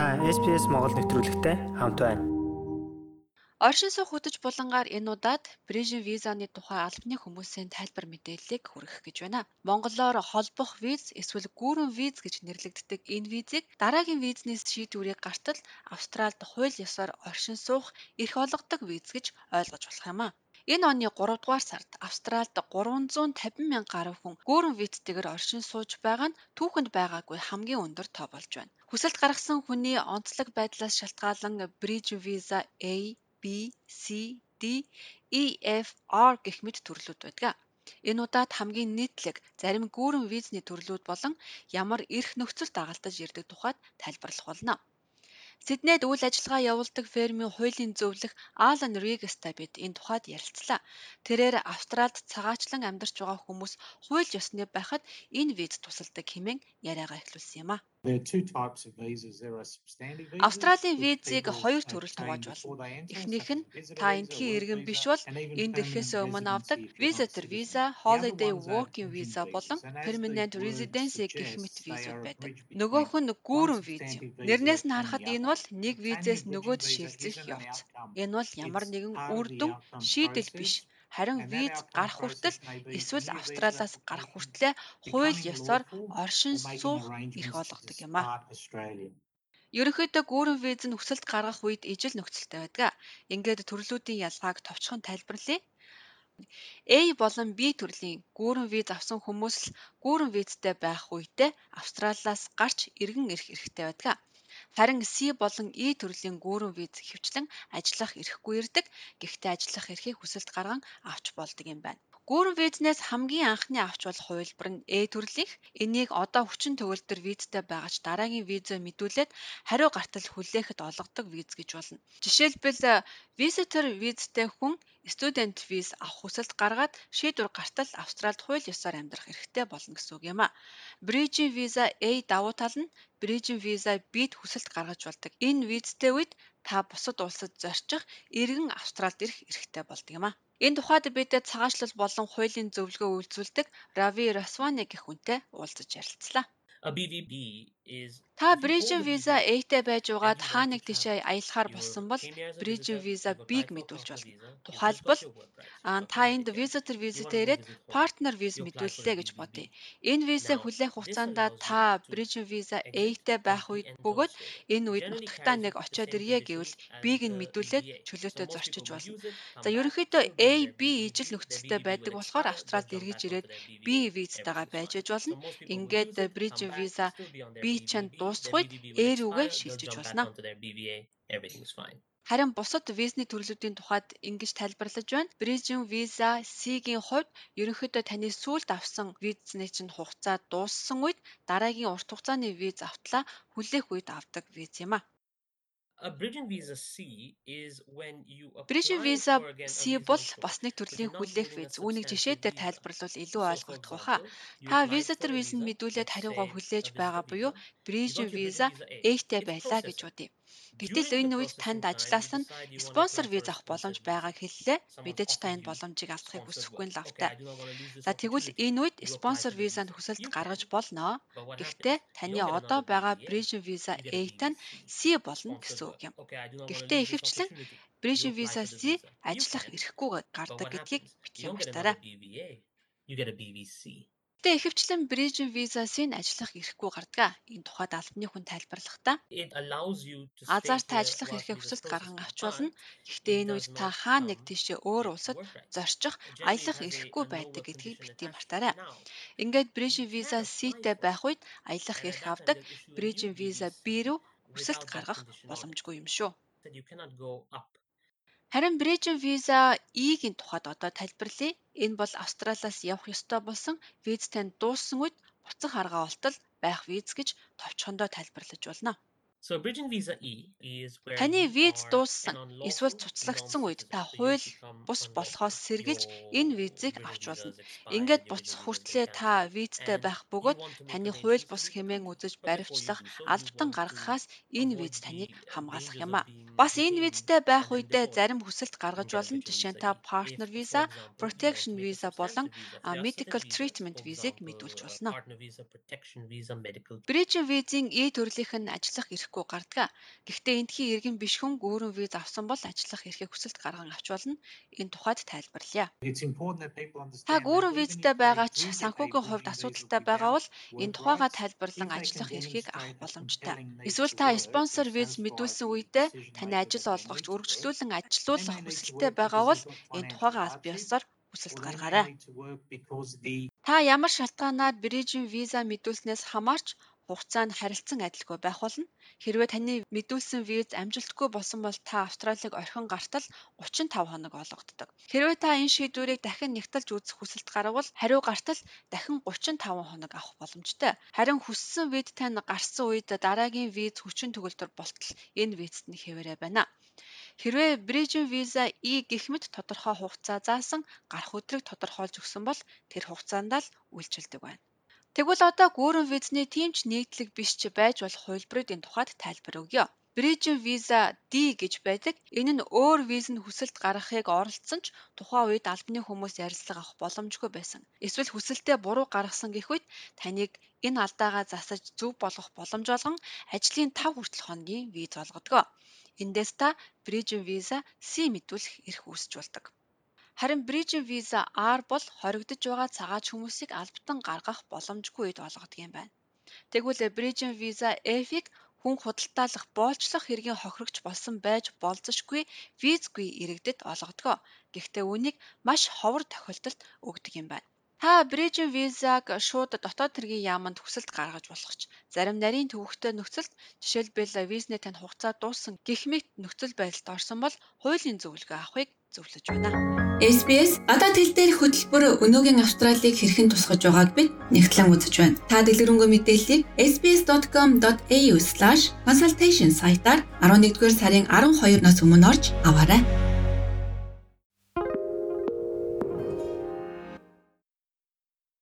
Та SPS Монгол нэвтрүүлэгтэй хамт байна. Оршин суух хөтөж булангаар энэ удаад Брэжин визаны тухай албаны хүмүүсийн тайлбар мэдээллийг хүргэх гэж байна. Монголоор холбох виз эсвэл гүүрэн виз гэж нэрлэгддэг энэ визийг дараагийн визний шийдвэрийг гартал Австральд хууль ёсоор оршин суух эрх олгодог виз гэж ойлгож болох юм а. Энэ оны 3 дугаар сард Австральд 350 мянга гаруй хүн гүүрэн визтэйгээр оршин сууж байгаа нь түүхэнд байгаагүй хамгийн өндөр тоо болж байна. Хүсэлт гаргасан хүний онцлог байдлаас шалтгаалan Bridge Visa A, B, C, D, E, F, R гэх мэт төрлүүд байдаг. Энэ удаад хамгийн нийтлэг зарим гүүрэн визний төрлүүд болон ямар эрх нөхцөл дагалдаж ирдэг тухайд тайлбарлах болно. Сиднейд үйл ажиллагаа явуулдаг фермийн хуулийн зөвлөх Алан Ригстай бид энэ тухайд ярилцлаа. Тэрээр Австральд цагаачлан амьдарч байгаа хүмүүс хууль ёсны байхад энэ виз тусалдаг хэмээн яриагаа эхлүүлсэн юм а. Австралийн визийг хоёр төрөлд хувааж болно. Эхнийх нь та эндхийн иргэн биш бол энд ирэхээс өмнө авдаг visitor visa, holiday working visa болон permanent residency гэх мэт визүүд байдаг. Нөгөөх нь гүүрэн виз юм. Нэрнээс нь харахад энэ бол нэг визээс нөгөөд шилжих явц. Энэ бол ямар нэгэн үр дүн шийдэл биш харин виз гарах хүртэл эсвэл Австралиас гарах хүртлээр хууль ёсоор оршин суух эрх олгодог юм а. Ерөнхийдөө гүүрэн виз нь хүсэлт гаргах үед ижил нөхцөлтэй байдаг. Ингээд төрлүүдийн ялгааг товчхон тайлбарлая. A болон B төрлийн гүүрэн виз авсан хүмүүс л гүүрэн визтэй байх үедээ Австралиас гарч иргэн ирэх эрхтэй байдаг. Харин C болон E төрлийн гүүрэн виз ихэвчлэн ажиллах эрхгүй ирдэг. Гэхдээ ажиллах эрхийг хүсэлт гарган авч болдог юм байна. Гүүрэн визнээс хамгийн анхны авч болох хувилбар нь A төрлийнх. Энийг одоо хүчин төгөлдөр визтэй байгаач дараагийн визөө мэдүүлээд хариу гартал хүлээхэд олгодог виз гэж болно. Жишээлбэл visitor визтэй хүн студент виз авах хүсэлт гаргаад шийдвэр гартал Австральд хууль ёсоор амьдрах эрхтэй болно гэсэн үг юм а. Bridging visa A давуу тал нь Bridging visa B-д хүсэлт гаргаж болдог. Энэ визтэй үед та бусад улсад зорчих иргэн Австральд ирэх эрхтэй болдог юм а. Энэ тухайд бид цагаачлал болон хуулийн зөвлөгөө үйлдвэрлэдэг Рави Расвани гэх хүнтэй уулзаж ярилцлаа. A BVB is Та Bridging Visa A-тэй байж угаад хаа нэг тийшээ аялахаар болсон бол Bridging Visa B-г мэдүүлж болно. Тухайлбал та энд visitor visa-тэй ирээд partner visa мэдүүллээ гэж бодъё. Энэ виза хүлээх хугацаанд та Bridging Visa A-тэй байх үед бөгөөд энэ үед нутагтаа нэг очиод ирье гэвэл B-г нь мэдүүлээд чөлөөтэй зорчиж болно. За ерөнхийдөө A, B ижил нөхцөлтэй байдаг болохоор Австралид эргэж ирээд B визтайгаа байж болно. Ингээд Bridging Visa B чанд дуусах үед A рүүгээ шилжиж болно. Харин бусад визний төрлүүдийн тухайд ингэж тайлбарлаж байна. Bridging Visa C-гийн хувьд ерөнхийдөө таны сүүлд авсан визний чинь хугацаа дууссан үед дараагийн урт хугацааны виз автлаа хүлээх үед авдаг виз юм а. A bridging visa C бол бас нэг төрлийн хүлээх виз. Үүнийг жишээтэй тайлбарлавал илүү ойлгогдох баха. Та visitor visa-нд мэдүүлээд хариугаа хүлээж байгаа буюу Bridging Visa A-тэй байлаа гэж бодъё. Гэтэл энэ үед танд ажлаас нь спонсор виз авах боломж байгааг хэллээ. Мэдээж та энэ боломжийг алдахыг хүсэхгүй нь лавтай. За тэгвэл энэ үед спонсор визанд хүсэлт гаргаж болно. Гэхдээ таны одоо байгаа Bridging Visa A-т нь C болно гэсэн үг юм. Гэхдээ ихэвчлэн Bridging Visa C ажиллах эрхгүй гардаг гэдгийг битгий мартаарай. You get a BVC. Гэтэ ихэвчлэн Bridging Visa-сын ажиллах эрхгүй гардаг. Энэ тухайд албаны хүн тайлбарлахдаа for ажиллах эрхээ хүсэлт гарган авч болно. Гэхдээ энэ үед та хаа нэг тийшээ өөр улсад зорчих, аялах эрхгүй байдаг гэдгийг attached мартаарай. Ингээд You Visa C-тэй байх үед аялах эрх авдаг, Bridging Visa B рүү хүсэлт гаргах боломжгүй юм шүү. Харин Bridging Visa E-гийн тухайд одоо тайлбарлая. Энэ бол Австралиас явах ёстой болсон виз танд дууссан үед буцах арга олтол байх виз гэж товчхондоо тайлбарлаж болно. So bridging visa E is where Таны виз дууссан эсвэл цуцлагдсан үед та хууль бус болохоос сэргийлж Your энэ визийг авч болно. Ингээд буцах хүртлээр та визтэй байх бөгөөд таны хууль бус хэмээн үзэж баривчлах албатан гаргахаас энэ виз таныг хамгаалах юм а. Бас энэ визтэй байх үедээ зарим хүсэлт гаргаж болно. Жишээ нь та partner visa, protection visa болон medical treatment визийг мэдүүлж болно. Bridging визийн E төрлийнх нь ажиллах эрх хэрэглэхгүй гардаг. Гэхдээ эндхийн иргэн биш хүн гүүрэн виз авсан бол ажиллах эрхийг хүсэлт гарган авч болно. Энэ тухайд тайлбарлая. Та гүүрэн визтэй байгаа ч санхүүгийн хувьд асуудалтай байгаа бол энэ тухайга тайлбарлан ажиллах эрхийг авах боломжтой. Эсвэл та спонсор виз мэдүүлсэн үедээ таны ажил олгогч үргэлжлүүлэн ажилуулах хүсэлтэй байгаа бол энэ тухайга аль биесээр хүсэлт гаргаарай. Та ямар шалтгаанаар бирижийн виза мэдүүлснээс хамаарч хугацаа нь харилцан адилгүй байх болно. Хэрвээ таны мэдүүлсэн виз амжилтгүй болсон бол та Австралиг орхин гартал 35 хоног олгогддог. Хэрвээ та энэ шийдвэрийг дахин нягтлж үзэх хүсэлт гарвал хариу гартал дахин 35 хоног авах боломжтой. Харин хүссэн вид тань гарсан үед дараагийн виз хүчин төгөлдөр болтол энэ визт нь хэвээрээ байна. Хэрвээ Bridging Visa E гэх мэт тодорхой хугацаа заасан гарах өдрийг тодорхойлж өгсөн бол тэр хугацаанд л үйлчилдэг байна. Тэгвэл одоо гүүрэн визний тийм ч нийтлэг биш ч байж болох хувилбаруудын тухайд тайлбар өгье. Bridging Visa D гэж байдаг. Энэ нь өөр визэнд хүсэлт гаргахыг оролцсон ч тухайн үед албаны хүмүүс ярилцлага авах боломжгүй байсан. Эсвэл хүсэлтээ буруу гаргасан гэх үед таныг энэ алдаагаа засаж зөв болгох боломж олгон ажлын 5 хүртэл хоногийн виз олгодог. Эндээс та Bridging Visa C мэдүүлэх эрх үүсч болдог. Харин Bridging Visa R бол хоригдож байгаа цагаач хүмүүсийг албатан гаргах боломжгүй үед олгодог юм байна. Тэгвэл Bridging Visa F-ийг хүн худалдаалах боолчлох хэргийн хохирогч болсон байж болзошгүй визгүй иргэдэд олгодог. Гэхдээ үүнийг маш ховор тохиолдолд өгдөг юм байна. Та Bridging Visa-г шууд дотоод хэргийн яаманд хүсэлт гаргаж болох ч зарим нарийн төвөгтэй нөхцөлд жишээлбэл визний тань хугацаа дууссан гэх мэт нөхцөл байдалд орсон бол хуулийн зөвлөгөө авахыг зөвлөж байна. SBS гадаад хэл дээрх хөтөлбөр өнөөгийн Австралиг хэрхэн тусгаж байгааг бид нэгтлэн үзэж байна. Та дэлгэрэнгүй мэдээллийг sbs.com.au/consultation сайтаар 11-р сарын 12-наас өмнө орж аваарай.